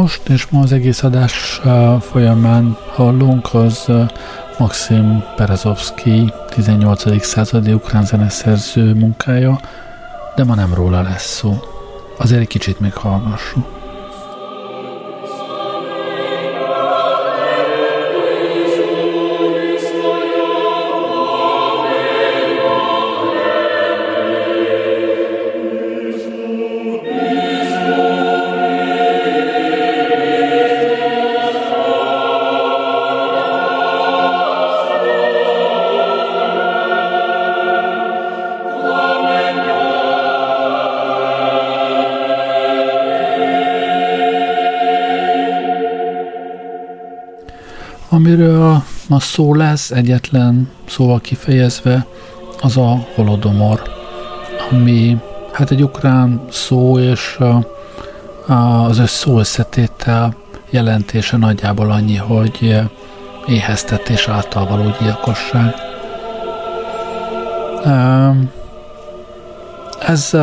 most, és ma az egész adás folyamán hallunk, az Maxim Berezovsky 18. századi ukrán zeneszerző munkája, de ma nem róla lesz szó. Azért egy kicsit még hallgassuk. Ma szó lesz, egyetlen szóval kifejezve, az a holodomor, ami hát egy ukrán szó, és az szó összetétel jelentése nagyjából annyi, hogy éheztetés által való gyilkosság. Ez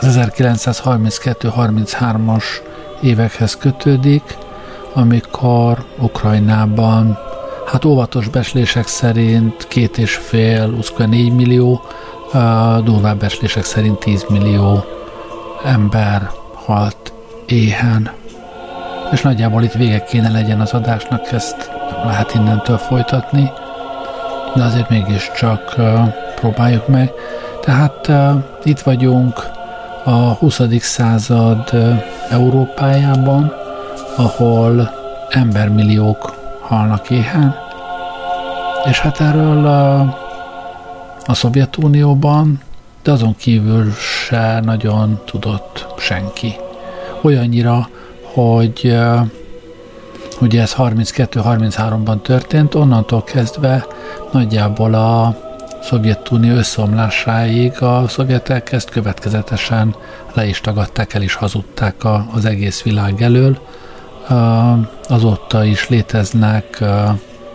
az 1932-33-as évekhez kötődik, amikor Ukrajnában, hát óvatos beslések szerint két és fél, 4 millió, durvább beslések szerint 10 millió ember halt éhen. És nagyjából itt vége kéne legyen az adásnak, ezt nem lehet innentől folytatni, de azért mégiscsak próbáljuk meg. Tehát itt vagyunk a 20. század Európájában, ahol embermilliók halnak éhen, és hát erről a, a Szovjetunióban, de azon kívül se nagyon tudott senki. Olyannyira, hogy ugye ez 32-33-ban történt, onnantól kezdve nagyjából a Szovjetunió összeomlásáig a szovjetek ezt következetesen le is tagadták, el is hazudták az egész világ elől, azóta is léteznek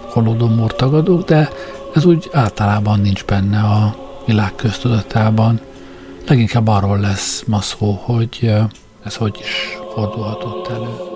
holodomor tagadók, de ez úgy általában nincs benne a világ köztudatában. Leginkább arról lesz ma szó, hogy ez hogy is fordulhatott elő.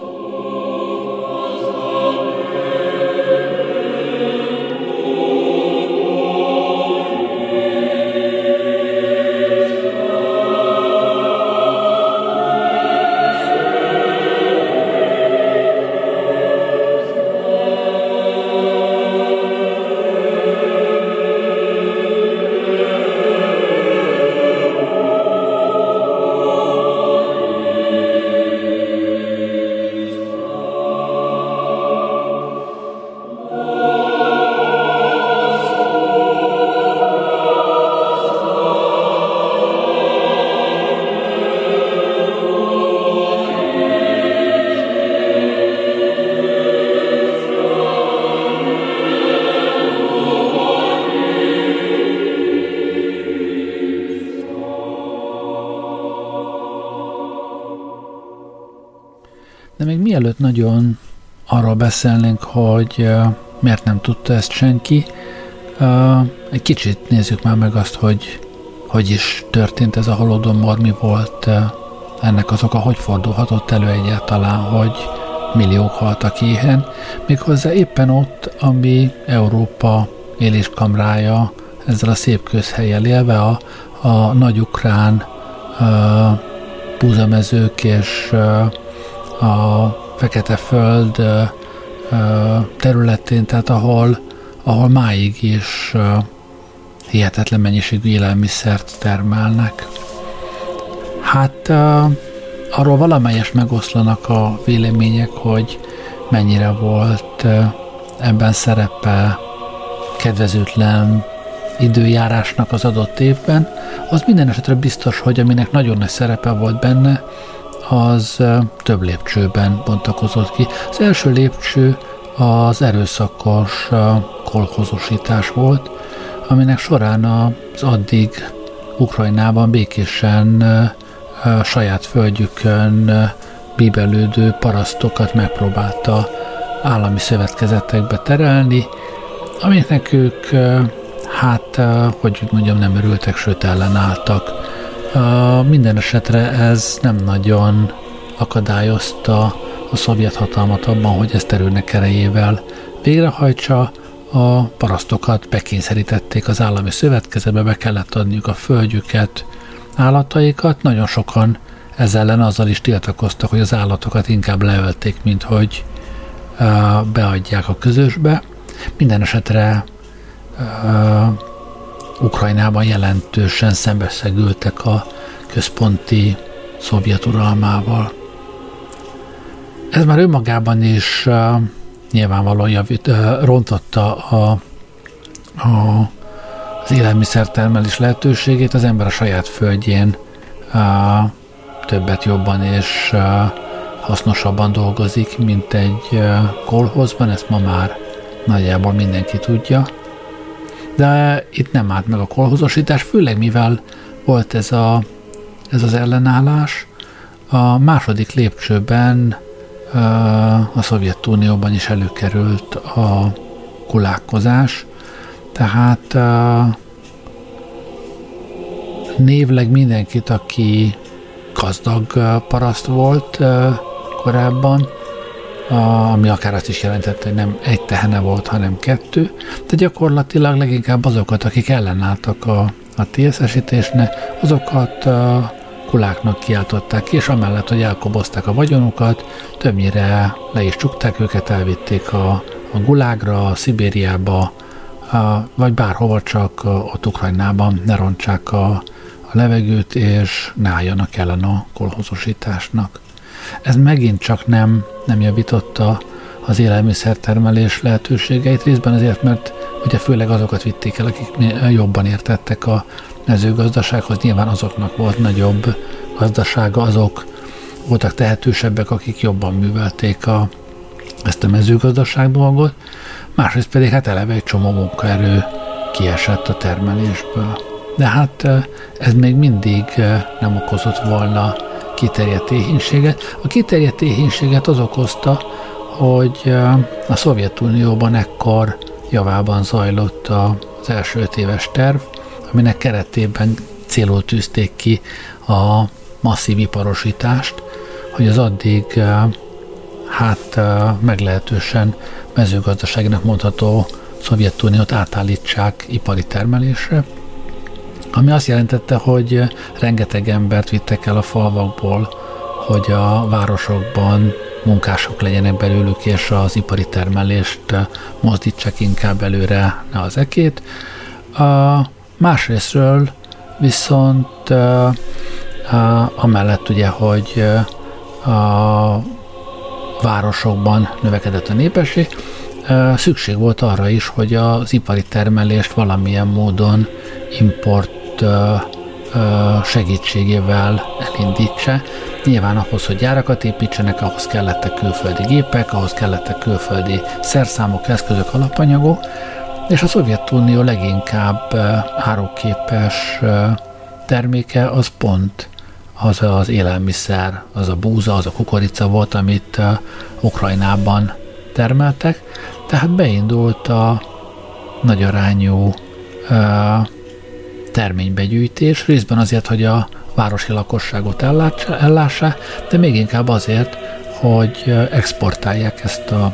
Mielőtt nagyon arról beszélnénk, hogy miért nem tudta ezt senki, egy kicsit nézzük már meg azt, hogy hogy is történt ez a holodomor, mi volt ennek az oka, hogy fordulhatott elő egyáltalán, hogy milliók haltak éhen, méghozzá éppen ott, ami Európa éléskamrája ezzel a szép közhelyen élve, a, a nagy ukrán uh, búzamezők és a Fekete Föld területén, tehát ahol, ahol máig is hihetetlen mennyiségű élelmiszert termelnek. Hát arról valamelyes megoszlanak a vélemények, hogy mennyire volt ebben szerepe kedvezőtlen időjárásnak az adott évben, az minden esetre biztos, hogy aminek nagyon nagy szerepe volt benne, az több lépcsőben bontakozott ki. Az első lépcső az erőszakos kolhozosítás volt, aminek során az addig Ukrajnában békésen saját földjükön bíbelődő parasztokat megpróbálta állami szövetkezetekbe terelni, amiknek ők, hát, hogy úgy mondjam, nem örültek, sőt ellenálltak minden esetre ez nem nagyon akadályozta a szovjet hatalmat abban, hogy ezt erőnek erejével végrehajtsa, a parasztokat bekényszerítették az állami szövetkezetbe, be kellett adniuk a földjüket, állataikat. Nagyon sokan ezzel ellen azzal is tiltakoztak, hogy az állatokat inkább leölték, mint hogy beadják a közösbe. Minden esetre Ukrajnában jelentősen szembeszegültek a központi szovjet uralmával. Ez már önmagában is uh, nyilvánvalóan javít, uh, rontotta a, a, az élelmiszertermelés lehetőségét, az ember a saját földjén uh, többet jobban és uh, hasznosabban dolgozik, mint egy uh, kolhozban, ezt ma már nagyjából mindenki tudja. De itt nem állt meg a kolhozosítás, főleg mivel volt ez, a, ez az ellenállás, a második lépcsőben a Szovjetunióban is előkerült a kulálkozás, tehát névleg mindenkit, aki gazdag paraszt volt korábban, ami akár azt is jelentette, hogy nem egy tehene volt, hanem kettő, de gyakorlatilag leginkább azokat, akik ellenálltak a, a TSS-ítésnek, azokat kuláknak kiáltották ki, és amellett, hogy elkobozták a vagyonukat, többnyire le is csukták őket, elvitték a, a gulágra, a Szibériába, a, vagy bárhova, csak ott Ukrajnában ne rontsák a, a levegőt, és ne álljanak ellen a kolhozosításnak. Ez megint csak nem, nem javította az élelmiszertermelés lehetőségeit, részben azért, mert ugye főleg azokat vitték el, akik jobban értettek a mezőgazdasághoz, nyilván azoknak volt nagyobb gazdasága, azok voltak tehetősebbek, akik jobban művelték a, ezt a mezőgazdaság dolgot, másrészt pedig hát eleve egy csomó munkaerő kiesett a termelésből. De hát ez még mindig nem okozott volna kiterjedt éhínséget. A kiterjedt éhínséget az okozta, hogy a Szovjetunióban ekkor javában zajlott az első öt éves terv, aminek keretében célul tűzték ki a masszív iparosítást, hogy az addig hát meglehetősen mezőgazdaságnak mondható Szovjetuniót átállítsák ipari termelésre, ami azt jelentette, hogy rengeteg embert vittek el a falvakból, hogy a városokban munkások legyenek belőlük, és az ipari termelést mozdítsák inkább előre, ne az ekét. A másrésztről viszont amellett ugye, hogy a városokban növekedett a népesség, szükség volt arra is, hogy az ipari termelést valamilyen módon import segítségével elindítsa. Nyilván ahhoz, hogy gyárakat építsenek, ahhoz kellettek külföldi gépek, ahhoz kellettek külföldi szerszámok, eszközök, alapanyagok, és a Szovjetunió leginkább áruképes terméke az pont az az élelmiszer, az a búza, az a kukorica volt, amit Ukrajnában termeltek, tehát beindult a nagyarányú terménybegyűjtés, részben azért, hogy a városi lakosságot ellássa, de még inkább azért, hogy exportálják ezt a,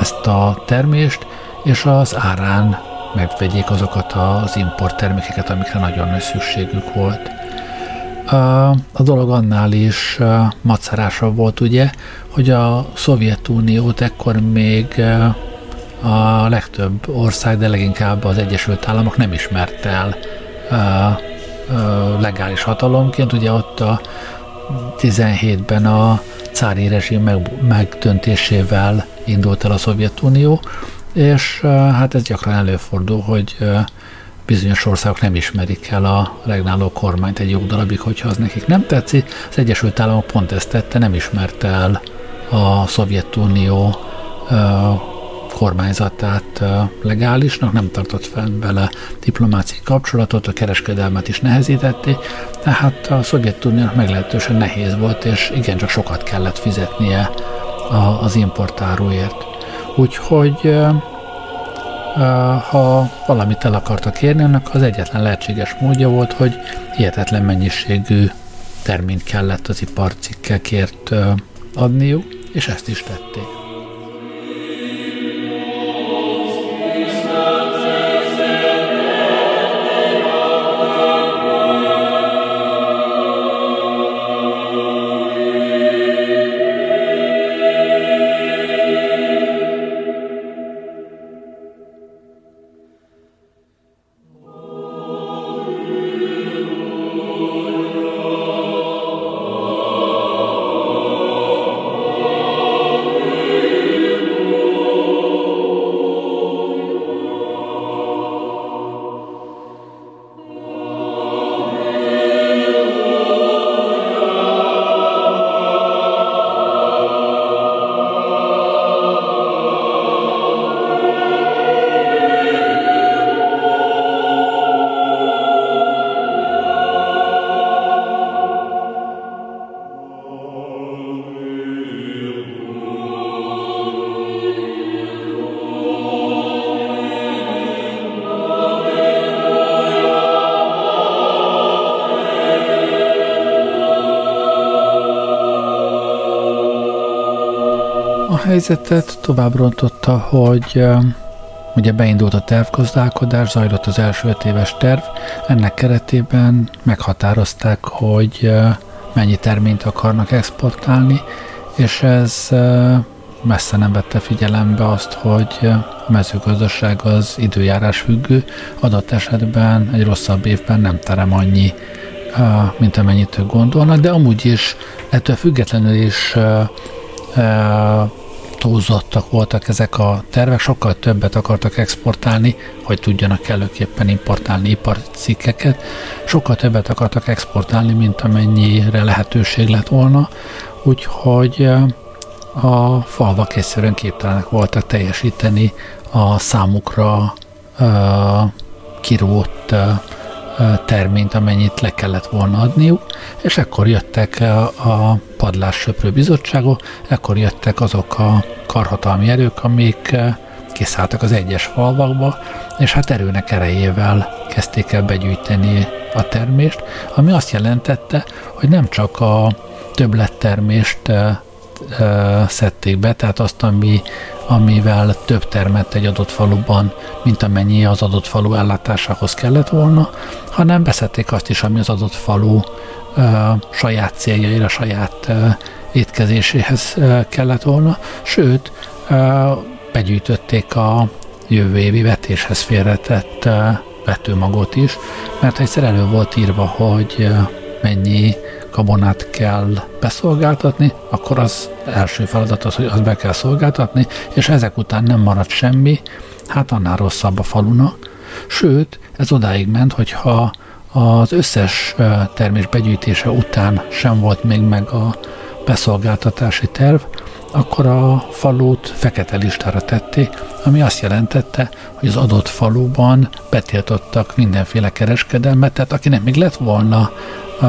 ezt a termést, és az árán megvegyék azokat az import termékeket, amikre nagyon nagy szükségük volt. A dolog annál is macerásabb volt ugye, hogy a Szovjetuniót ekkor még a legtöbb ország, de leginkább az Egyesült Államok nem ismerte el legális hatalomként. Ugye ott a 17-ben a cári rezsim meg, megdöntésével indult el a Szovjetunió, és hát ez gyakran előfordul, hogy bizonyos országok nem ismerik el a regnáló kormányt egy jó darabig, hogyha az nekik nem tetszik. Az Egyesült Államok pont ezt tette, nem ismerte el a Szovjetunió kormányzatát legálisnak, nem tartott fenn vele diplomáciai kapcsolatot, a kereskedelmet is nehezítették, tehát a Szovjetuniónak meglehetősen nehéz volt, és igencsak sokat kellett fizetnie az importáróért. Úgyhogy ha valamit el akartak érni, annak az egyetlen lehetséges módja volt, hogy hihetetlen mennyiségű terményt kellett az iparcikkekért adniuk, és ezt is tették. Helyzetet tovább rontotta, hogy ugye beindult a tervgazdálkodás, zajlott az első öt éves terv, ennek keretében meghatározták, hogy mennyi terményt akarnak exportálni, és ez messze nem vette figyelembe azt, hogy a mezőgazdaság az időjárás függő, adott esetben egy rosszabb évben nem terem annyi, mint amennyit ők gondolnak, de amúgy is ettől függetlenül is túlzottak voltak ezek a tervek, sokkal többet akartak exportálni, hogy tudjanak előképpen importálni iparcikkeket, sokkal többet akartak exportálni, mint amennyire lehetőség lett volna, úgyhogy eh, a falvak egyszerűen képtelenek voltak teljesíteni a számukra uh, kirótt uh, terményt, amennyit le kellett volna adniuk, és ekkor jöttek a padlássöprő bizottságok, ekkor jöttek azok a karhatalmi erők, amik kiszálltak az egyes falvakba, és hát erőnek erejével kezdték el begyűjteni a termést, ami azt jelentette, hogy nem csak a többlettermést szedték be, tehát azt, ami, amivel több termett egy adott faluban, mint amennyi az adott falu ellátásához kellett volna, hanem beszedték azt is, ami az adott falu saját céljaira, saját étkezéséhez kellett volna, sőt, begyűjtötték a jövő évi vetéshez félretett vetőmagot is, mert egyszer elő volt írva, hogy mennyi gabonát kell beszolgáltatni, akkor az első feladat az, hogy azt be kell szolgáltatni, és ezek után nem marad semmi, hát annál rosszabb a falunak. Sőt, ez odáig ment, hogyha az összes termés begyűjtése után sem volt még meg a beszolgáltatási terv, akkor a falut fekete listára tették, ami azt jelentette, hogy az adott faluban betiltottak mindenféle kereskedelmet, tehát akinek még lett volna uh,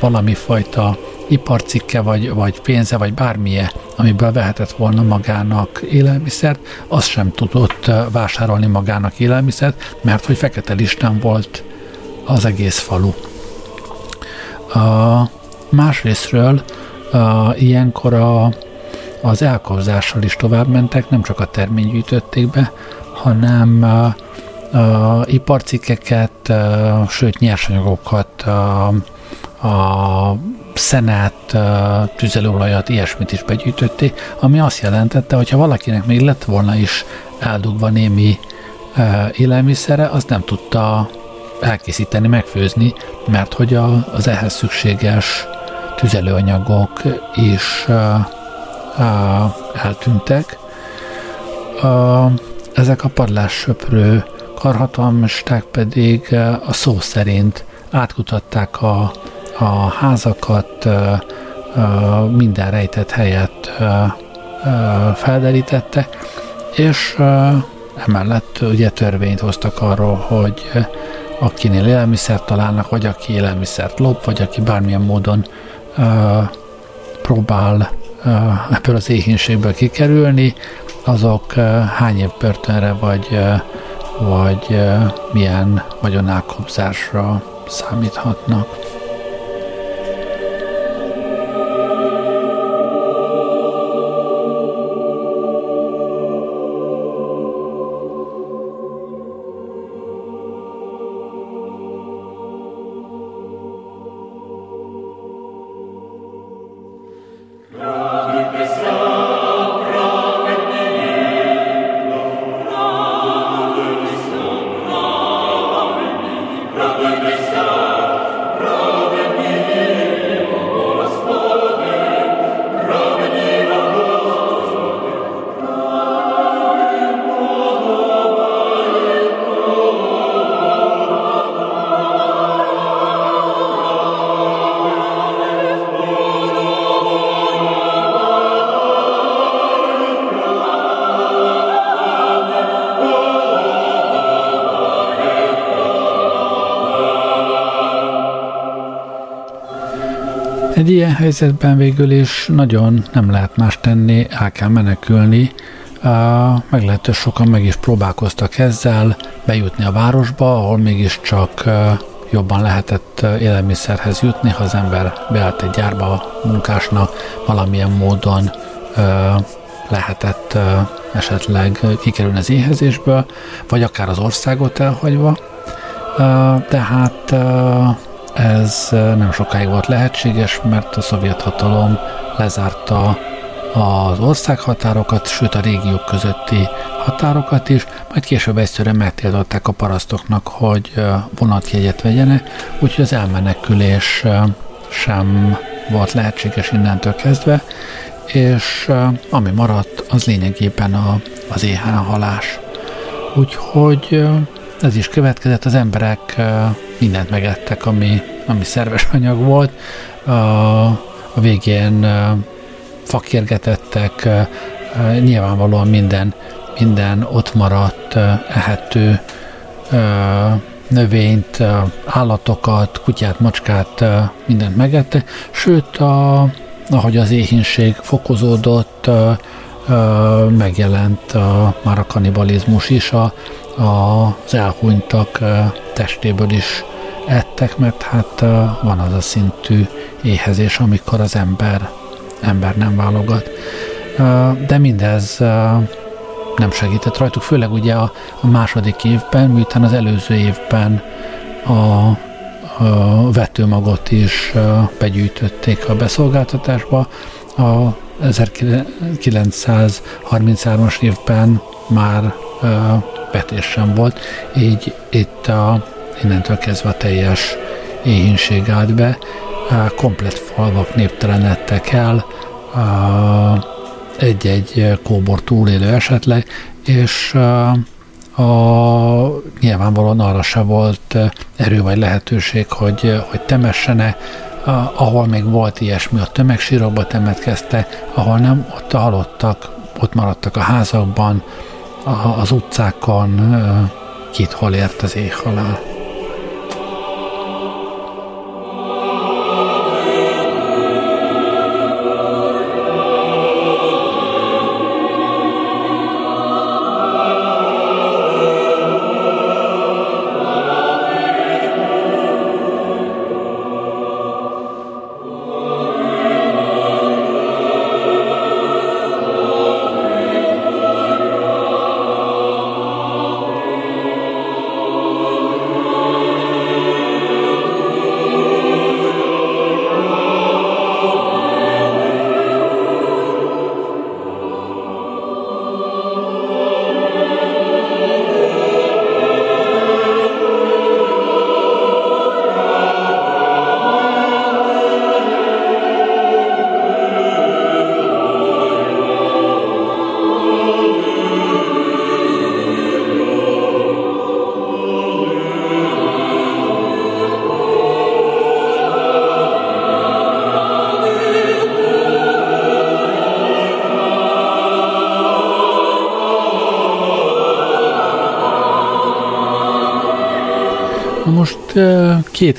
valami fajta iparcikke, vagy, vagy pénze, vagy bármilyen, amiből vehetett volna magának élelmiszert, az sem tudott vásárolni magának élelmiszert, mert hogy fekete listán volt az egész falu. Uh, másrésztről uh, ilyenkor a, az elkobzással is tovább mentek, nem csak a termény gyűjtötték be, hanem uh, uh, iparcikkeket, uh, sőt nyersanyagokat, uh, a szenet, uh, tüzelőolajat, ilyesmit is begyűjtötték, ami azt jelentette, hogy ha valakinek még lett volna is eldugva némi uh, élelmiszere, az nem tudta elkészíteni, megfőzni, mert hogy a, az ehhez szükséges tüzelőanyagok uh, eltűntek. Ezek a padlássöprő karhatalmasták pedig uh, a szó szerint átkutatták a, a házakat, uh, uh, minden rejtett helyet felderítette, és emellett ugye törvényt hoztak arról, hogy akinél élelmiszert találnak, vagy aki élelmiszert lop, vagy aki bármilyen módon próbál ebből az éhénységből kikerülni, azok uh, hány év börtönre, vagy, uh, vagy milyen vagyonálkobzásra számíthatnak. Egy ilyen helyzetben végül is nagyon nem lehet más tenni, el kell menekülni. Meglehetős sokan meg is próbálkoztak ezzel, bejutni a városba, ahol mégiscsak jobban lehetett élelmiszerhez jutni, ha az ember beállt egy gyárba munkásnak, valamilyen módon lehetett esetleg kikerülni az éhezésből, vagy akár az országot elhagyva. Tehát ez nem sokáig volt lehetséges, mert a szovjet hatalom lezárta az országhatárokat, sőt a régiók közötti határokat is, majd később egyszerűen megtiltották a parasztoknak, hogy vonatjegyet vegyenek, úgyhogy az elmenekülés sem volt lehetséges innentől kezdve, és ami maradt, az lényegében a, az éhánhalás. Úgyhogy ez is következett, az emberek mindent megettek, ami, ami szerves anyag volt. A, a végén fakérgetettek, nyilvánvalóan minden, minden ott maradt ehető növényt, állatokat, kutyát, macskát, mindent megette, sőt, a, ahogy az éhínség fokozódott, megjelent a, már a kanibalizmus is, a, a, az elhunytak testéből is ettek, mert hát van az a szintű éhezés, amikor az ember, ember nem válogat. De mindez nem segített rajtuk, főleg ugye a, a második évben, miután az előző évben a, a vetőmagot is begyűjtötték a beszolgáltatásba. A 1933-as évben már vetés sem volt, így itt a, innentől kezdve a teljes éhínség állt be, komplet falvak néptelenedtek el, egy-egy kóbor túlélő esetleg, és a, nyilvánvalóan arra se volt erő vagy lehetőség, hogy, hogy temessene, ahol még volt ilyesmi, a tömegsírokba temetkezte, ahol nem, ott halottak, ott maradtak a házakban, az utcákon, kit hol ért az éhhalál.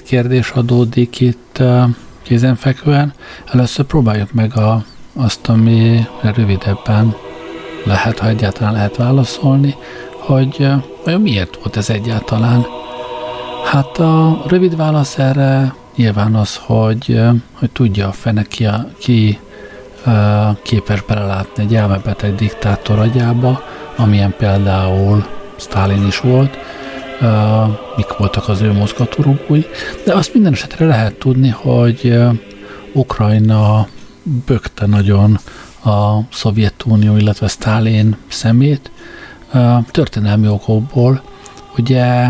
Kérdés adódik itt kézenfekvően. Először próbáljuk meg a, azt, ami rövidebben lehet, ha egyáltalán lehet válaszolni, hogy vajon miért volt ez egyáltalán. Hát a rövid válasz erre nyilván az, hogy, hogy tudja a fene ki, a, ki képes belelátni egy elmebeteg diktátor agyába, amilyen például Stalin is volt, mik voltak az ő mozgatórugói, de azt minden esetre lehet tudni, hogy Ukrajna bökte nagyon a Szovjetunió, illetve Stalin szemét történelmi okokból. Ugye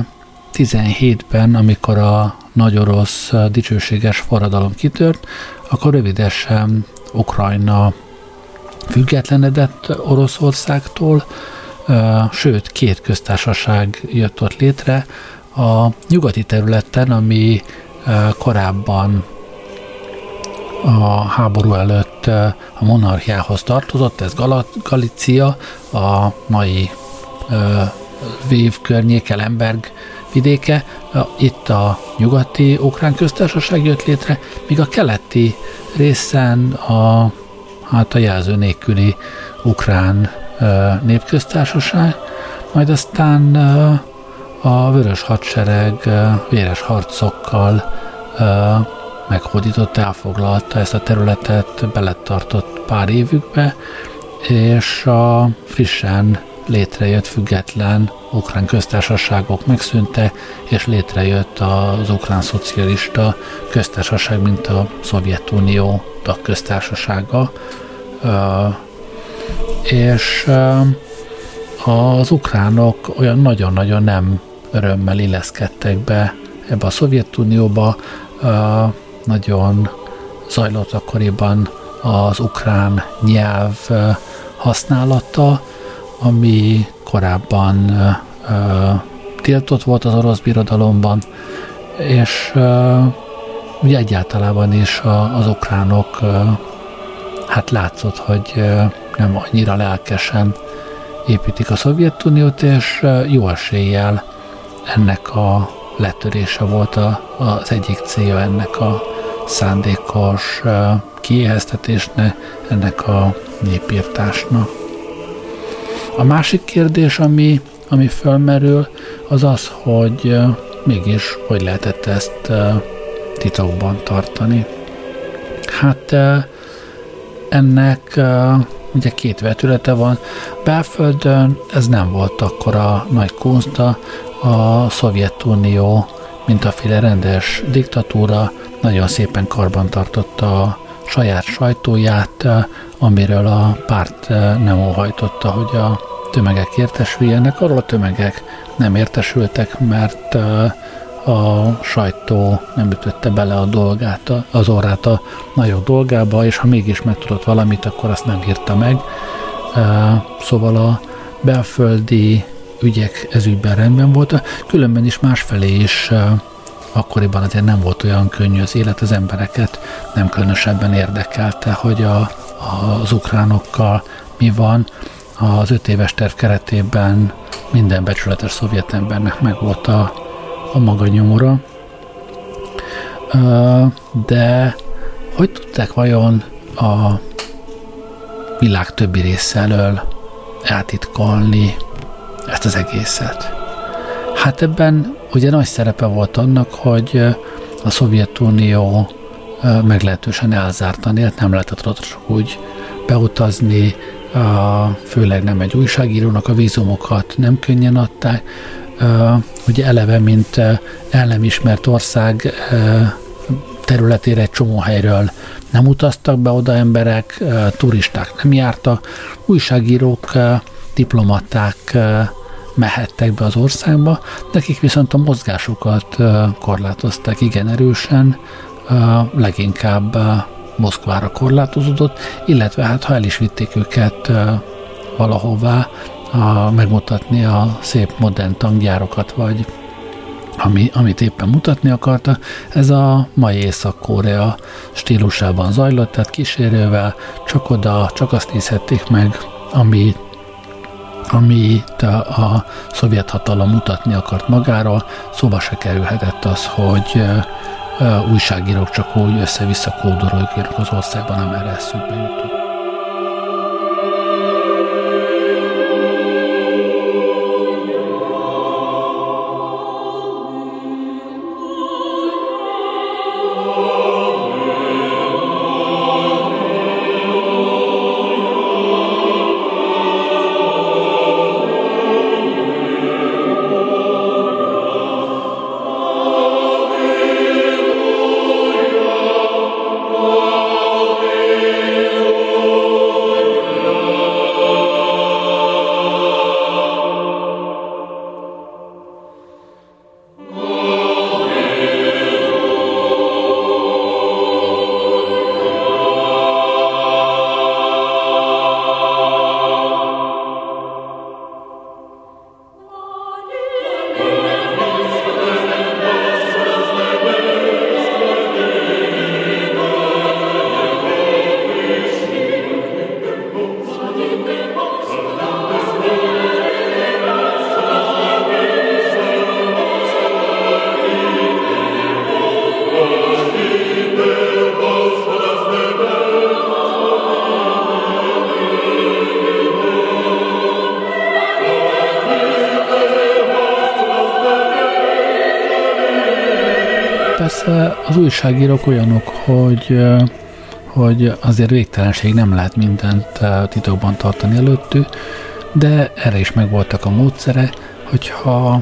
17-ben, amikor a nagy orosz dicsőséges forradalom kitört, akkor rövidesen Ukrajna függetlenedett Oroszországtól, sőt, két köztársaság jött ott létre. A nyugati területen, ami korábban a háború előtt a monarchiához tartozott, ez Galícia, a mai Vév környéke, Lemberg vidéke, itt a nyugati ukrán köztársaság jött létre, míg a keleti részen a, hát a jelző nélküli ukrán népköztársaság, majd aztán a vörös hadsereg véres harcokkal meghódított, elfoglalta ezt a területet, beletartott pár évükbe, és a frissen létrejött független ukrán köztársaságok megszűnte, és létrejött az ukrán szocialista köztársaság, mint a Szovjetunió tagköztársasága. És az ukránok olyan nagyon-nagyon nem örömmel illeszkedtek be ebbe a Szovjetunióba, nagyon zajlott akkoriban az ukrán nyelv használata, ami korábban tiltott volt az orosz birodalomban, és ugye egyáltalában is az ukránok hát látszott, hogy nem annyira lelkesen építik a Szovjetuniót, és jó eséllyel ennek a letörése volt a, az egyik célja ennek a szándékos kiéheztetésnek, ennek a népírtásnak. A másik kérdés, ami, ami fölmerül, az az, hogy mégis hogy lehetett ezt titokban tartani. Hát ennek ugye két vetülete van. Belföldön ez nem volt akkora nagy kunsta, a Szovjetunió, mint a féle rendes diktatúra, nagyon szépen karban tartotta a saját sajtóját, amiről a párt nem óhajtotta, hogy a tömegek értesüljenek. Arról a tömegek nem értesültek, mert a sajtó nem ütötte bele a dolgát, az orrát a nagyobb dolgába, és ha mégis megtudott valamit, akkor azt nem írta meg. Szóval a belföldi ügyek ezügyben rendben voltak, különben is másfelé is akkoriban azért nem volt olyan könnyű az élet, az embereket nem különösebben érdekelte, hogy a, az ukránokkal mi van. Az öt éves terv keretében minden becsületes szovjet embernek meg volt a, a maga nyomora. De hogy tudták vajon a világ többi része elől eltitkolni ezt az egészet? Hát ebben ugye nagy szerepe volt annak, hogy a Szovjetunió meglehetősen elzártan élt, nem lehetett ott úgy beutazni, főleg nem egy újságírónak a vízumokat nem könnyen adták, ugye eleve, mint el nem ismert ország területére egy csomó helyről nem utaztak be oda emberek, turisták nem jártak, újságírók, diplomaták mehettek be az országba, nekik viszont a mozgásukat korlátozták igen erősen, leginkább Moszkvára korlátozódott, illetve hát ha el is vitték őket valahová, megmutatni a szép modern tanggyárokat, vagy ami, amit éppen mutatni akarta, ez a mai Észak-Korea stílusában zajlott, tehát kísérővel csak oda, csak azt nézhették meg, ami amit a, a szovjet hatalom mutatni akart magáról, szóba se kerülhetett az, hogy újságírók csak úgy össze-vissza kódolók az országban, amerre eszükbe jutott. Az újságírók olyanok, hogy, hogy azért végtelenség nem lehet mindent titokban tartani előttük, de erre is megvoltak a módszere, hogyha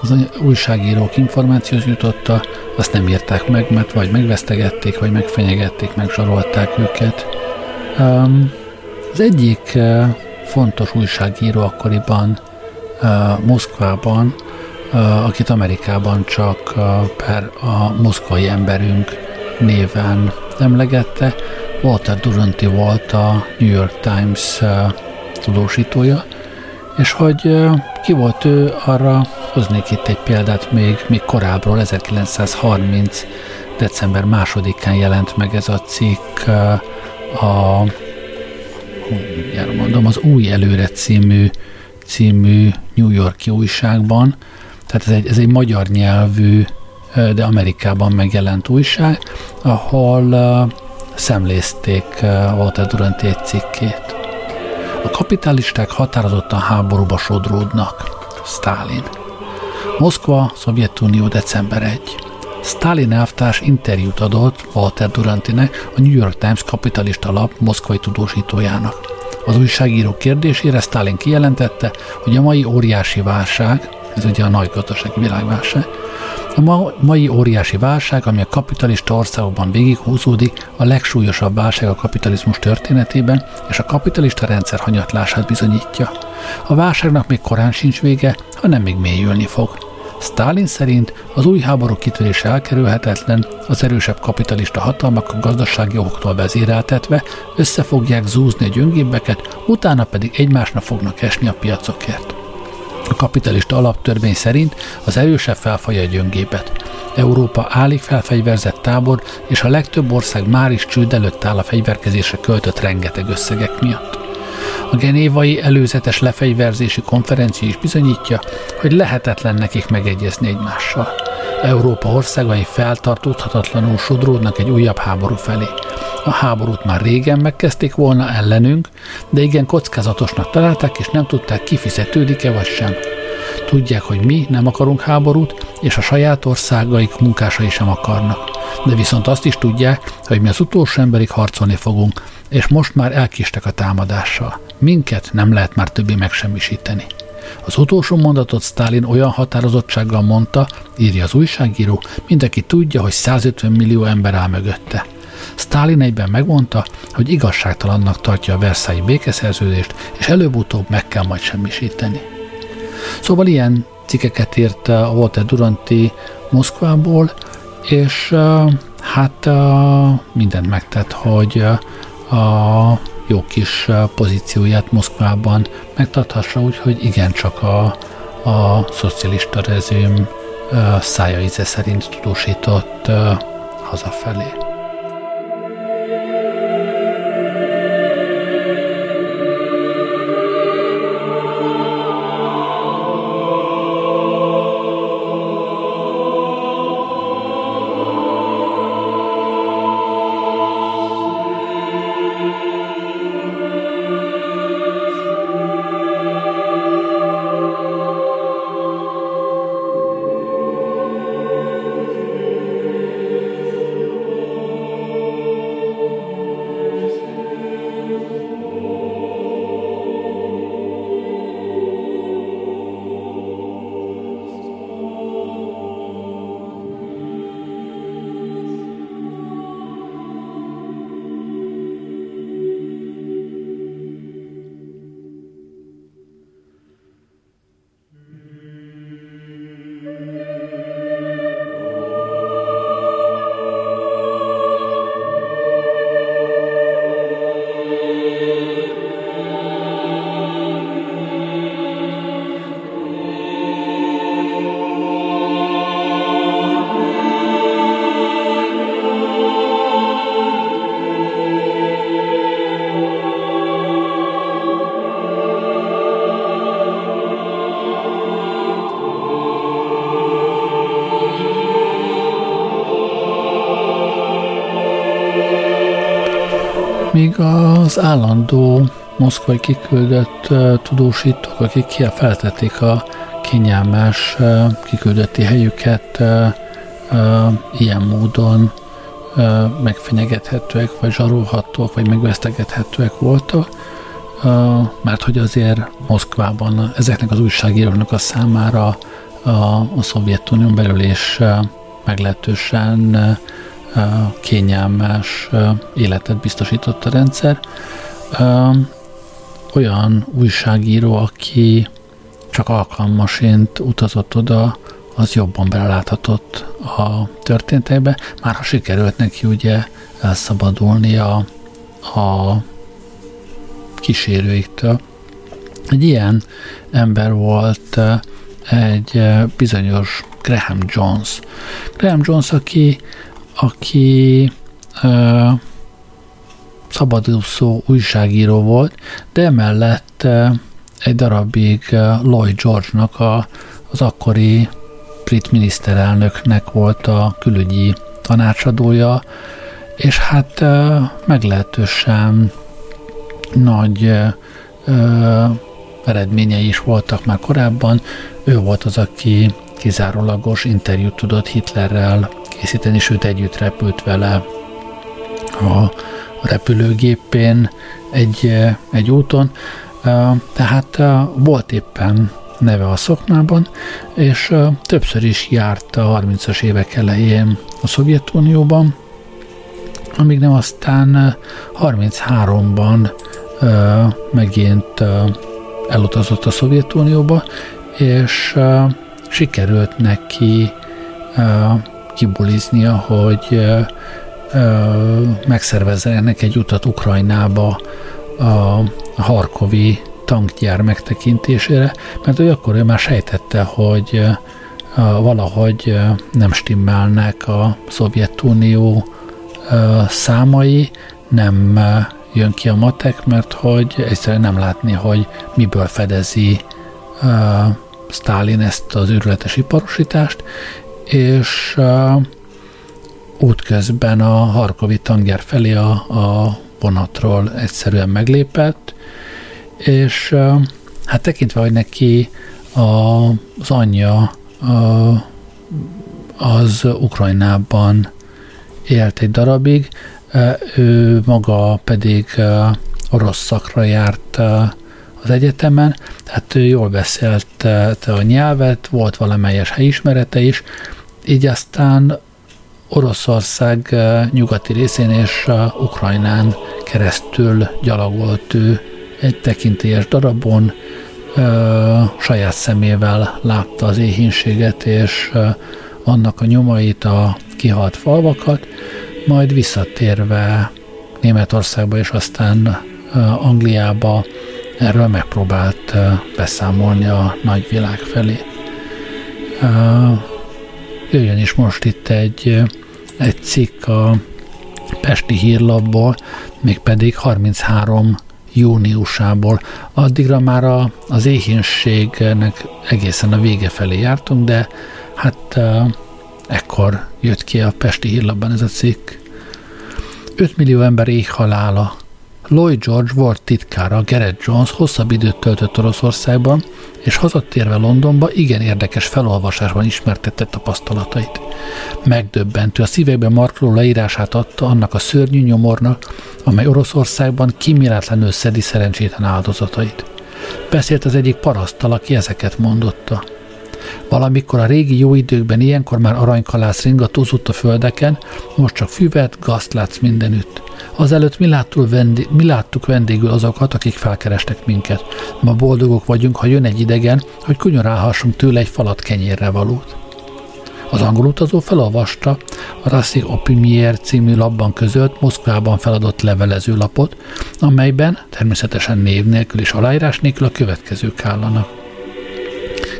az újságírók információt jutotta, azt nem írták meg, mert vagy megvesztegették, vagy megfenyegették, megzsarolták őket. Az egyik fontos újságíró akkoriban Moszkvában, akit Amerikában csak per a moszkvai emberünk néven emlegette, Walter Duranty volt a New York Times tudósítója, és hogy ki volt ő, arra hoznék itt egy példát még, még korábbról, 1930. december másodikán jelent meg ez a cikk a mondom, az Új Előre című, című New Yorki újságban, tehát ez egy, ez egy magyar nyelvű, de Amerikában megjelent újság, ahol szemlézték Walter Duranty egy cikkét. A kapitalisták határozottan háborúba sodródnak. Stalin. Moszkva, Szovjetunió, december 1. Stalin elvtárs interjút adott Walter Durantinek, a New York Times kapitalista lap moszkvai tudósítójának. Az újságíró kérdésére Stalin kijelentette, hogy a mai óriási válság, ez ugye a nagy gazdasági világválság, a ma, mai óriási válság, ami a kapitalista országokban végighúzódik, a legsúlyosabb válság a kapitalizmus történetében, és a kapitalista rendszer hanyatlását bizonyítja. A válságnak még korán sincs vége, hanem még mélyülni fog. Stalin szerint az új háború kitörése elkerülhetetlen, az erősebb kapitalista hatalmak a gazdasági okoktól vezéreltetve össze fogják zúzni a gyöngébbeket, utána pedig egymásnak fognak esni a piacokért. A kapitalista alaptörvény szerint az erősebb felfalja a gyöngébet. Európa állig felfegyverzett tábor, és a legtöbb ország már is csőd előtt áll a fegyverkezésre költött rengeteg összegek miatt. A genévai előzetes lefegyverzési konferencia is bizonyítja, hogy lehetetlen nekik megegyezni egymással. Európa országai feltartózhatatlanul sodródnak egy újabb háború felé. A háborút már régen megkezdték volna ellenünk, de igen kockázatosnak találták, és nem tudták kifizetődik-e vagy sem. Tudják, hogy mi nem akarunk háborút, és a saját országaik munkásai sem akarnak. De viszont azt is tudják, hogy mi az utolsó emberig harcolni fogunk, és most már elkistek a támadással. Minket nem lehet már többé megsemmisíteni. Az utolsó mondatot Stalin olyan határozottsággal mondta, írja az újságíró, mindenki tudja, hogy 150 millió ember áll mögötte. Stalin egyben megmondta, hogy igazságtalannak tartja a Versailles békeszerződést, és előbb-utóbb meg kell majd semmisíteni. Szóval ilyen cikkeket írt a Walter Duranty Moszkvából, és hát mindent megtett, hogy a jó kis pozícióját Moszkvában megtarthassa, úgyhogy igencsak a, a szocialista rezőm szája íze szerint tudósított hazafelé. Az állandó moszkvai kiküldött tudósítók, akik feltették a kényelmes kiküldötti helyüket ilyen módon megfenyegethetőek, vagy zsarolhatóak, vagy megvesztegethetőek voltak, mert hogy azért Moszkvában ezeknek az újságíróknak a számára a, a Szovjetunión belül is meglehetősen kényelmes életet biztosított a rendszer. Olyan újságíró, aki csak alkalmasint utazott oda, az jobban beleláthatott a történteibe, már ha sikerült neki ugye elszabadulni a, a kísérőiktől. Egy ilyen ember volt egy bizonyos Graham Jones. Graham Jones, aki, aki uh, szabadúszó újságíró volt, de emellett uh, egy darabig uh, Lloyd George-nak a, az akkori brit miniszterelnöknek volt a külügyi tanácsadója, és hát uh, meglehetősen nagy uh, eredményei is voltak már korábban. Ő volt az, aki kizárólagos interjút tudott Hitlerrel készíteni, sőt együtt repült vele a repülőgépén egy, egy úton. Tehát volt éppen neve a szoknában, és többször is járt a 30-as évek elején a Szovjetunióban, amíg nem aztán 33-ban megint elutazott a Szovjetunióba, és sikerült neki kibuliznia, hogy megszervezzenek egy utat Ukrajnába a Harkovi tankgyár megtekintésére, mert ő akkor ő már sejtette, hogy valahogy nem stimmelnek a Szovjetunió számai, nem jön ki a matek, mert hogy egyszerűen nem látni, hogy miből fedezi Stalin ezt az őrületes iparosítást, és útközben a Harkovi tanger felé a, a vonatról egyszerűen meglépett, és hát tekintve, hogy neki a, az anyja uh, az Ukrajnában élt egy darabig, ő maga pedig orosz szakra járt az egyetemen, tehát ő jól beszélte a nyelvet, volt valamelyes helyismerete is, így aztán Oroszország eh, nyugati részén és eh, Ukrajnán keresztül gyalogolt ő egy tekintélyes darabon, eh, saját szemével látta az éhínséget és annak a nyomait, a kihalt falvakat, majd visszatérve Németországba és aztán Angliába erről megpróbált beszámolni a nagyvilág felé. Jöjjön is most itt egy, egy cikk a Pesti hírlapból, mégpedig 33 júniusából. Addigra már a, az éhínségnek egészen a vége felé jártunk, de hát ekkor jött ki a Pesti hírlapban ez a cikk. 5 millió ember éhhalála Lloyd George volt titkára, Gerett Jones hosszabb időt töltött Oroszországban, és hazatérve Londonba igen érdekes felolvasásban ismertette tapasztalatait. Megdöbbentő, a szívekben markoló leírását adta annak a szörnyű nyomornak, amely Oroszországban kiméletlenül szedi szerencsétlen áldozatait. Beszélt az egyik parasztal, aki ezeket mondotta. Valamikor a régi jó időkben ilyenkor már aranykalász ringatózott a földeken, most csak füvet, gazt látsz mindenütt. Azelőtt mi, vendég, mi láttuk vendégül azokat, akik felkerestek minket. Ma boldogok vagyunk, ha jön egy idegen, hogy kunyorálhassunk tőle egy falat kenyérre valót. Az angol utazó felolvasta a Rassi Opimier című labban között Moszkvában feladott levelezőlapot, amelyben természetesen név nélkül és aláírás nélkül a következők állanak.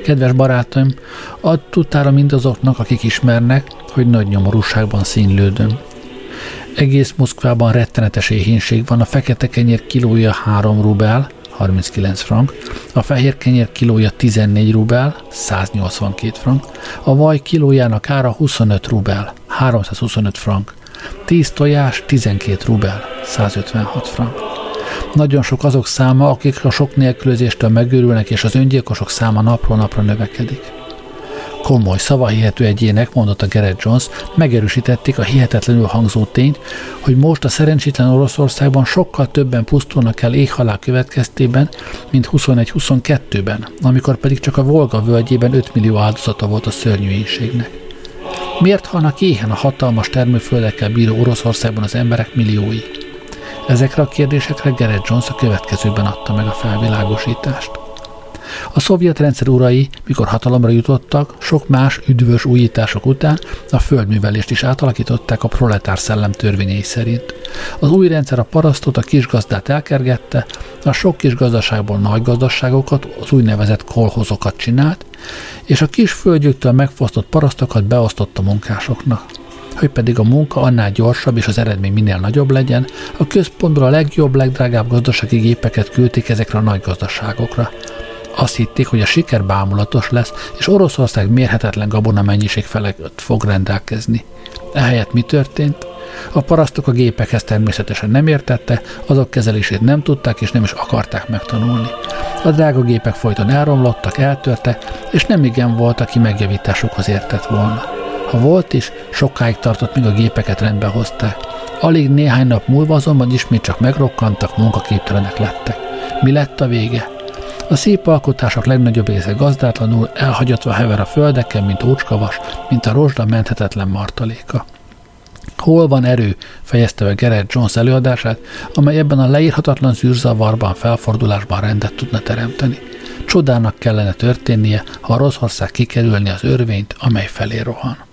Kedves barátaim, add tudtára mindazoknak, akik ismernek, hogy nagy nyomorúságban színlődöm. Egész Moszkvában rettenetes éhínség van, a fekete kenyér kilója 3 rubel, 39 frank, a fehér kenyér kilója 14 rubel, 182 frank, a vaj kilójának ára 25 rubel, 325 frank, 10 tojás 12 rubel, 156 frank. Nagyon sok azok száma, akik a sok nélkülözéstől megőrülnek, és az öngyilkosok száma napról napra növekedik. komoly, szavahihető egyének, mondotta Gerett Jones, megerősítették a hihetetlenül hangzó tényt, hogy most a szerencsétlen Oroszországban sokkal többen pusztulnak el éghalál következtében, mint 21-22-ben, amikor pedig csak a Volga völgyében 5 millió áldozata volt a szörnyűségnek. Miért halnak éhen a hatalmas termőföldekkel bíró Oroszországban az emberek milliói? Ezekre a kérdésekre Gerett Jones a következőben adta meg a felvilágosítást. A szovjet rendszer urai, mikor hatalomra jutottak, sok más üdvös újítások után a földművelést is átalakították a proletár szellem törvényei szerint. Az új rendszer a parasztot, a kisgazdát elkergette, a sok kis gazdaságból nagy gazdaságokat, az úgynevezett kolhozokat csinált, és a kis földjüktől megfosztott parasztokat beosztott a munkásoknak hogy pedig a munka annál gyorsabb és az eredmény minél nagyobb legyen, a központból a legjobb, legdrágább gazdasági gépeket küldték ezekre a nagy gazdaságokra. Azt hitték, hogy a siker bámulatos lesz, és Oroszország mérhetetlen gabona mennyiség felett fog rendelkezni. Ehelyett mi történt? A parasztok a gépekhez természetesen nem értette, azok kezelését nem tudták és nem is akarták megtanulni. A drága gépek folyton elromlottak, eltörtek, és nem igen volt, aki megjavításukhoz értett volna. Volt is, sokáig tartott, míg a gépeket rendbe hozták. Alig néhány nap múlva azonban ismét csak megrokkantak, munkaképtelenek lettek. Mi lett a vége? A szép alkotások legnagyobb része gazdátlanul elhagyatva hever a földeken, mint ócskavas, mint a rozsda menthetetlen martaléka. Hol van erő, fejezte be Gerard Jones előadását, amely ebben a leírhatatlan zűrzavarban, felfordulásban rendet tudna teremteni. Csodának kellene történnie, ha a Rosszország kikerülni az örvényt, amely felé rohan.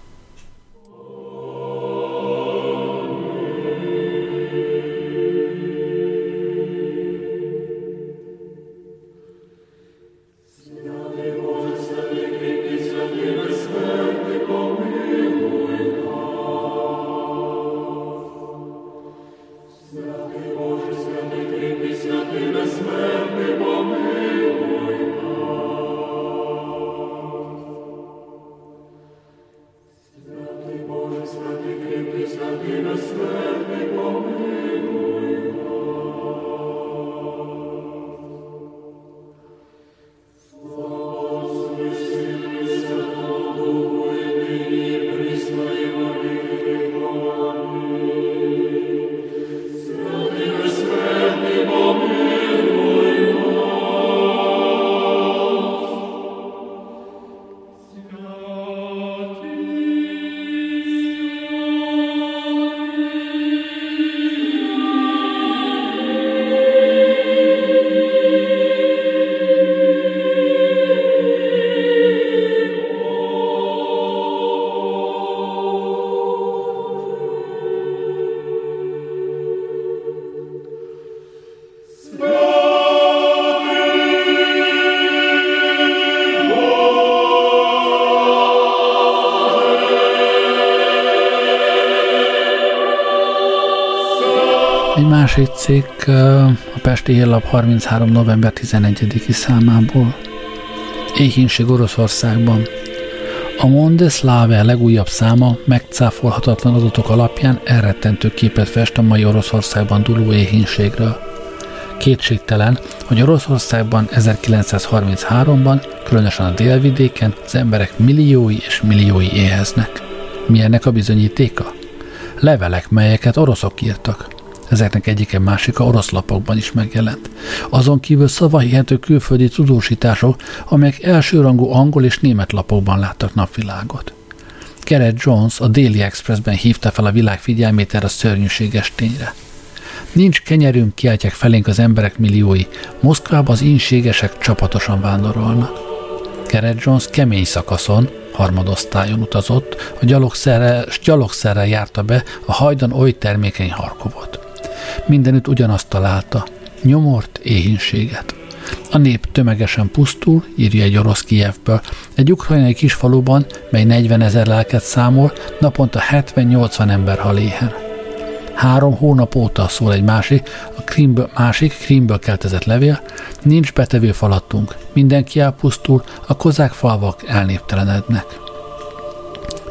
Másik cikk a Pesti Hírlap 33. november 11-i számából. Éhínség Oroszországban. A Monde Slave legújabb száma megcáfolhatatlan adatok alapján elrettentő képet fest a mai Oroszországban duló éhínségről. Kétségtelen, hogy Oroszországban 1933-ban, különösen a délvidéken az emberek milliói és milliói éheznek. Mi ennek a bizonyítéka? Levelek, melyeket oroszok írtak. Ezeknek egyike másika orosz lapokban is megjelent. Azon kívül szavahihető külföldi tudósítások, amelyek elsőrangú angol és német lapokban láttak napvilágot. Gerett Jones a Daily Expressben hívta fel a világ figyelmét erre a szörnyűséges tényre. Nincs kenyerünk, kiáltják felénk az emberek milliói. Moszkvába az inségesek csapatosan vándorolnak. Gerett Jones kemény szakaszon, harmadosztályon utazott, a gyalogszerrel, gyalogszerrel járta be a hajdan oly termékeny Harkovot. Mindenütt ugyanazt találta, nyomort, éhínséget. A nép tömegesen pusztul, írja egy orosz Kijevből. Egy ukrajnai kisfaluban, mely 40 ezer lelket számol, naponta 70-80 ember hal éhen. Három hónap óta szól egy másik, a Krimből, másik Krimből keltezett levél, nincs betevő falattunk, mindenki elpusztul, a kozák falvak elnéptelenednek.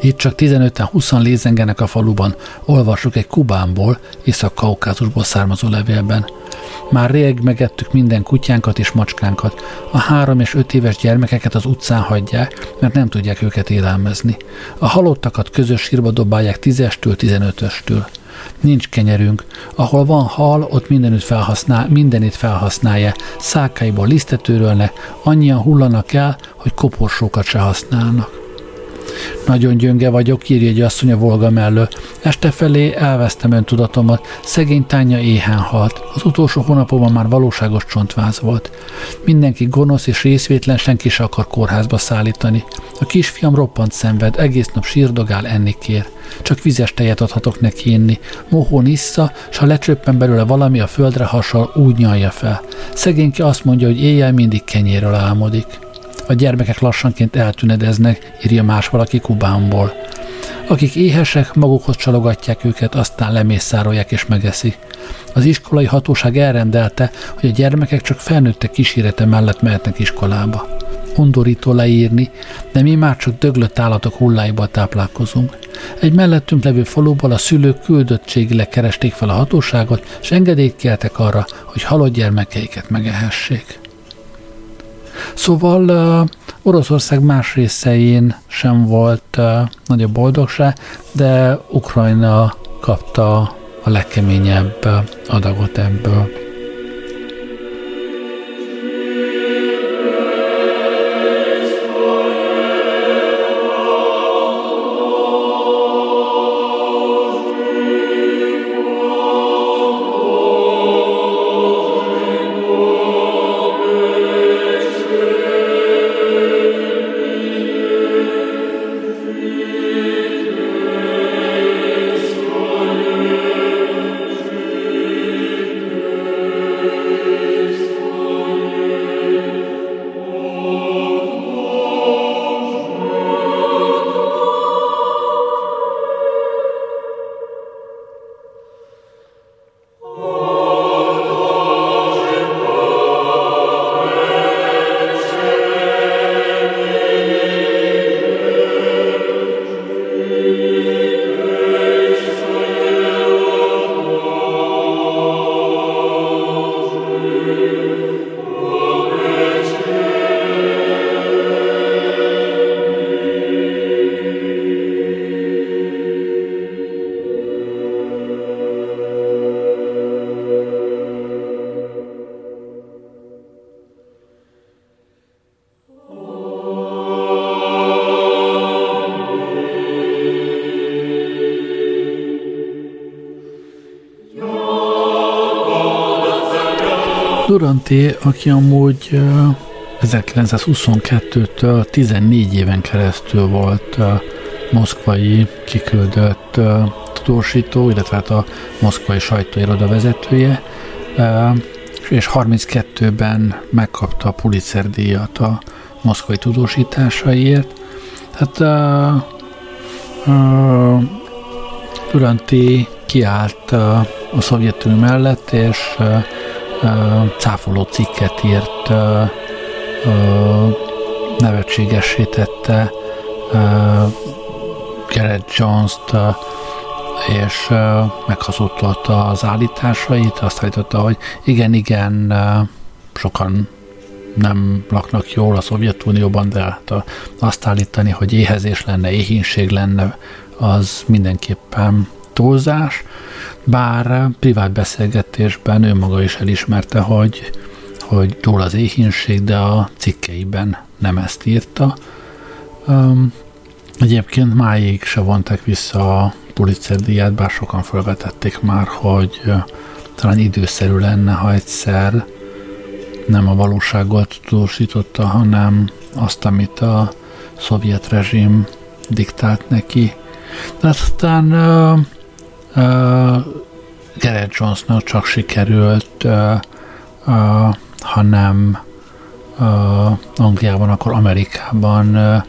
Itt csak 15-20 lézengenek a faluban, olvassuk egy Kubánból, Észak-Kaukázusból származó levélben. Már rég megettük minden kutyánkat és macskánkat. A három és öt éves gyermekeket az utcán hagyják, mert nem tudják őket élelmezni. A halottakat közös sírba dobálják tízestől, tizenötöstől. Nincs kenyerünk. Ahol van hal, ott mindenütt felhasznál, mindenit felhasználja. Szákáiból lisztet örölnek, annyian hullanak el, hogy koporsókat se használnak. Nagyon gyönge vagyok, írja egy asszony a Volga mellő. Este felé elvesztem öntudatomat, szegény tánya éhen halt. Az utolsó hónapokban már valóságos csontváz volt. Mindenki gonosz és részvétlen, senki se akar kórházba szállítani. A kisfiam roppant szenved, egész nap sírdogál, enni kér. Csak vizes tejet adhatok neki inni. Mohón issza, s ha lecsöppen belőle valami a földre hasal, úgy nyalja fel. Szegényke azt mondja, hogy éjjel mindig kenyéről álmodik. A gyermekek lassanként eltünedeznek, írja más valaki Kubánból. Akik éhesek, magukhoz csalogatják őket, aztán lemészárolják és megeszik. Az iskolai hatóság elrendelte, hogy a gyermekek csak felnőttek kísérete mellett mehetnek iskolába. Undorító leírni, de mi már csak döglött állatok hulláiból táplálkozunk. Egy mellettünk levő faluból a szülők küldöttségileg keresték fel a hatóságot, és engedélyt kértek arra, hogy halott gyermekeiket megehessék. Szóval uh, Oroszország más részein sem volt uh, nagyobb boldogság, de Ukrajna kapta a legkeményebb adagot ebből. Duranté, aki amúgy 1922-től 14 éven keresztül volt moszkvai kiküldött tudósító, illetve hát a moszkvai sajtóiroda vezetője, és 32-ben megkapta a Pulitzer díjat a moszkvai tudósításaiért. Tehát uh, uh, Duranté kiállt uh, a Szovjetunió mellett, és uh, cáfoló cikket írt, nevetségessé tette Garrett Jones-t, és meghazudtolta az állításait, azt állította, hogy igen, igen, sokan nem laknak jól a Szovjetunióban, de hát azt állítani, hogy éhezés lenne, éhínség lenne, az mindenképpen túlzás bár privát beszélgetésben ő maga is elismerte, hogy, hogy túl az éhínség, de a cikkeiben nem ezt írta. Um, egyébként máig se vonták vissza a Pulitzer díját, bár sokan felvetették már, hogy talán időszerű lenne, ha egyszer nem a valóságot tudósította, hanem azt, amit a szovjet rezsim diktált neki. De aztán uh, Garrett Jonesnak csak sikerült, uh, uh, hanem uh, Angliában, akkor Amerikában uh,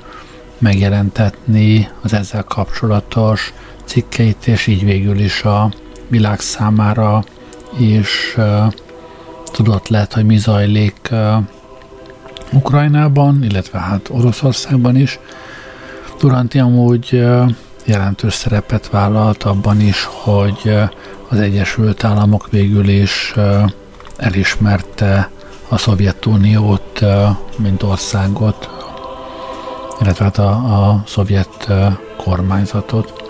megjelentetni az ezzel kapcsolatos cikkeit, és így végül is a világ számára is uh, tudott lehet, hogy mi zajlik uh, Ukrajnában, illetve hát Oroszországban is. Duranti amúgy uh, jelentős szerepet vállalt abban is, hogy az Egyesült Államok végül is elismerte a Szovjetuniót, mint országot, illetve hát a, a szovjet kormányzatot.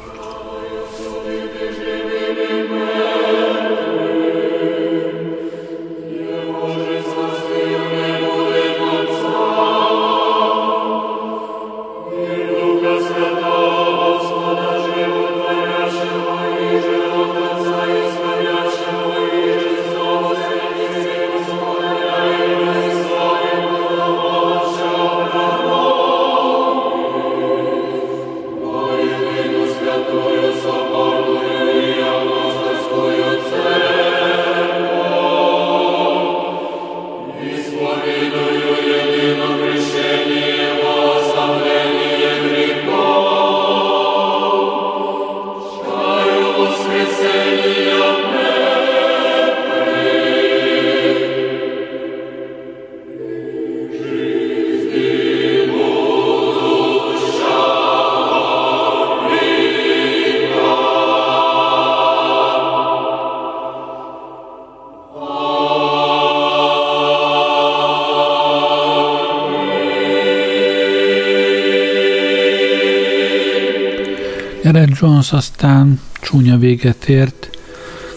Jones aztán csúnya véget ért,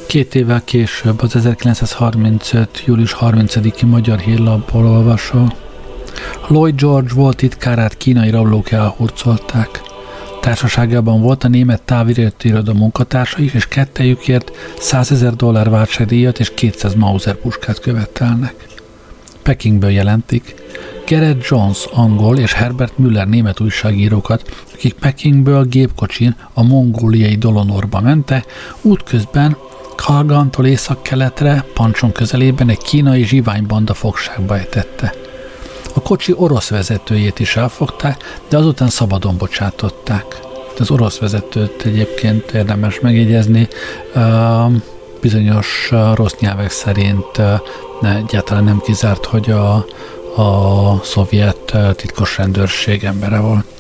két évvel később, az 1935. július 30-i magyar hírlapból olvasó. Lloyd George volt titkárát kínai rablók elhurcolták. Társaságában volt a német távirati munkatársa is, és kettejükért 100 ezer dollár váltságdíjat és 200 Mauser puskát követelnek. Pekingből jelentik. Garrett Jones angol és Herbert Müller német újságírókat, akik Pekingből gépkocsin a mongóliai Dolonorba mente, útközben Kalgantól észak-keletre, Pancson közelében egy kínai zsiványbanda fogságba ejtette. A kocsi orosz vezetőjét is elfogták, de azután szabadon bocsátották. Az orosz vezetőt egyébként érdemes megjegyezni, bizonyos rossz nyelvek szerint egyáltalán nem kizárt, hogy a, a szovjet titkos rendőrség embere volt.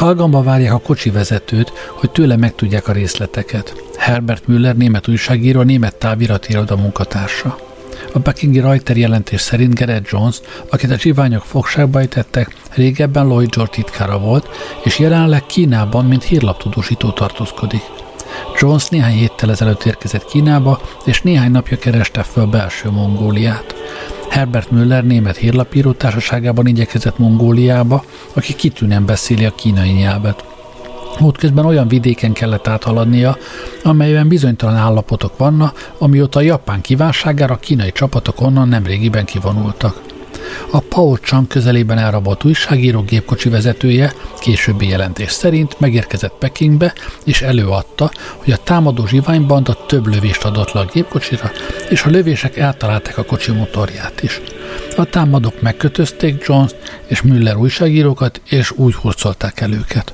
Kalgamba várják a kocsi vezetőt, hogy tőle megtudják a részleteket. Herbert Müller, német újságíró, német táviratiroda munkatársa. A Buckingi Reuters jelentés szerint Garrett Jones, akit a csiványok fogságba ejtettek, régebben Lloyd George titkára volt, és jelenleg Kínában, mint hírlaptudósító tartózkodik. Jones néhány héttel ezelőtt érkezett Kínába, és néhány napja kereste föl belső Mongóliát. Herbert Müller német hírlapíró társaságában igyekezett Mongóliába, aki kitűnően beszéli a kínai nyelvet. Útközben olyan vidéken kellett áthaladnia, amelyben bizonytalan állapotok vannak, amióta a japán kívánságára a kínai csapatok onnan nemrégiben kivonultak. A Pao Chang közelében elrabolt újságíró gépkocsi vezetője későbbi jelentés szerint megérkezett Pekingbe, és előadta, hogy a támadó zsiványbanda több lövést adott le a gépkocsira, és a lövések eltalálták a kocsi motorját is. A támadók megkötözték Jones és Müller újságírókat, és úgy hurcolták el őket.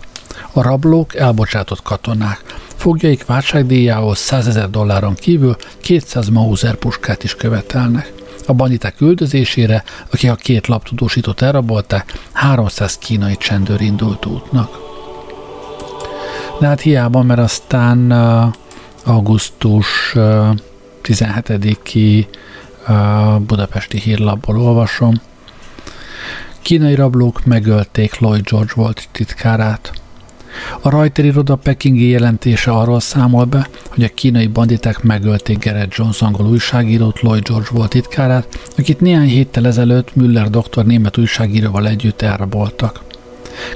A rablók elbocsátott katonák. Fogjaik váltságdíjához 100 ezer dolláron kívül 200 Mauser puskát is követelnek. A banditák üldözésére, akik a két laptudósítót elrabolták, 300 kínai csendőr indult útnak. De hát hiába, mert aztán augusztus uh, 17-i uh, budapesti hírlapból olvasom. Kínai rablók megölték Lloyd George volt titkárát. A Reuters iroda pekingi jelentése arról számol be, hogy a kínai banditák megölték Gerett Jones angol újságírót, Lloyd George volt titkárát, akit néhány héttel ezelőtt Müller doktor német újságíróval együtt elraboltak.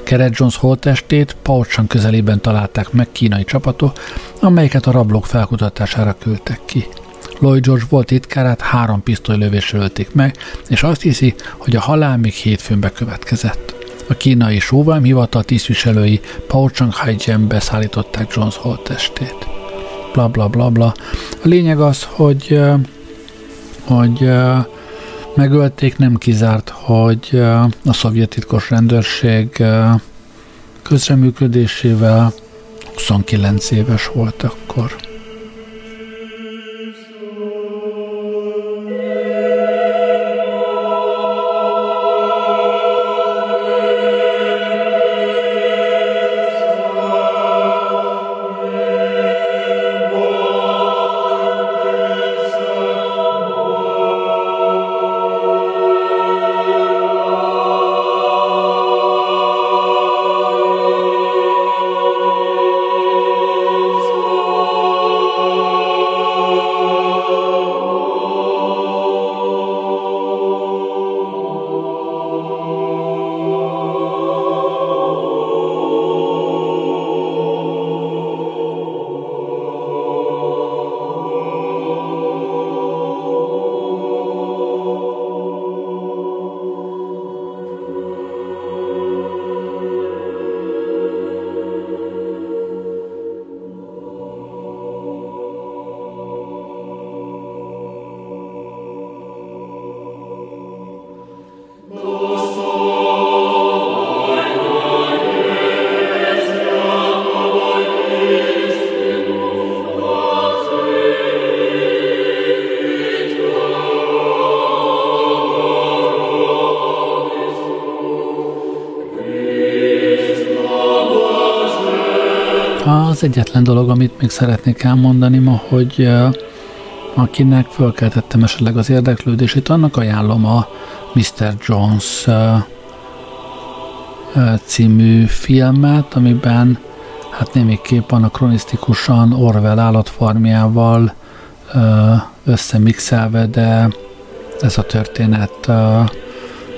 Gerett Jones holttestét Paucsan közelében találták meg kínai csapatok, amelyeket a rablók felkutatására küldtek ki. Lloyd George volt titkárát három pisztolylövésre ölték meg, és azt hiszi, hogy a halál még hétfőn bekövetkezett. A kínai sóvám hivatal tisztviselői Pao Changhai-ben beszállították Jones holttestét. Bla bla bla bla. A lényeg az, hogy, hogy megölték, nem kizárt, hogy a szovjet titkos rendőrség közreműködésével 29 éves volt akkor. Az egyetlen dolog, amit még szeretnék elmondani ma, hogy akinek fölkeltettem esetleg az érdeklődését, annak ajánlom a Mr. Jones című filmet, amiben hát némiképp anakronisztikusan Orwell állatfarmjával összemixelve, de ez a történet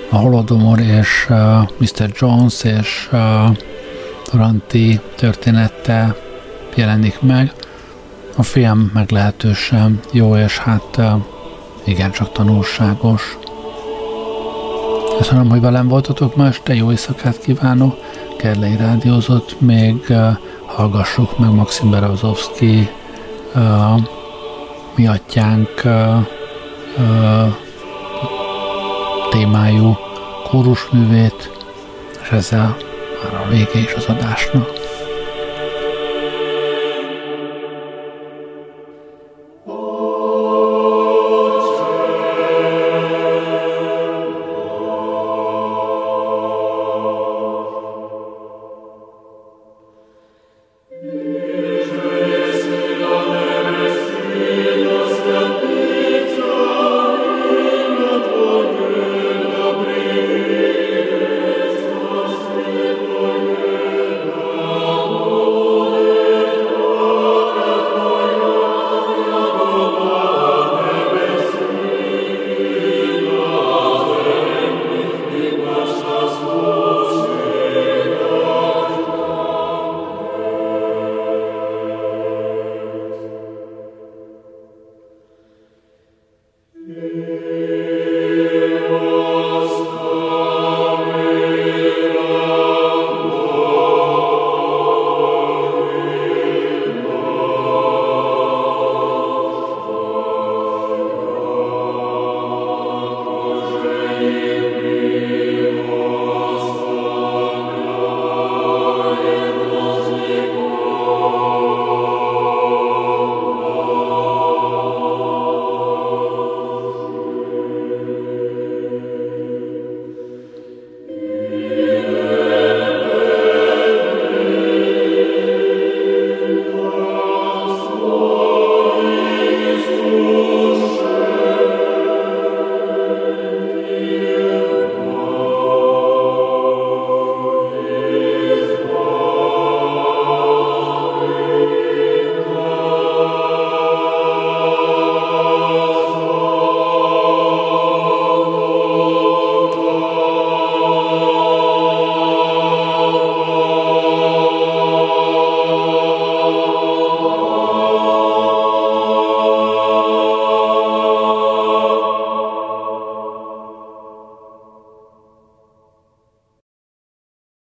a Holodomor és Mr. Jones és Ranti története jelenik meg. A film meglehetősen jó, és hát igencsak tanulságos. Köszönöm, hogy velem voltatok ma este, jó éjszakát kívánok. Kerlei Rádiózott, még uh, hallgassuk meg Maxim Berezovszki uh, mi atyánk uh, uh, témájú kórusművét, és ezzel már a vége is az adásnak.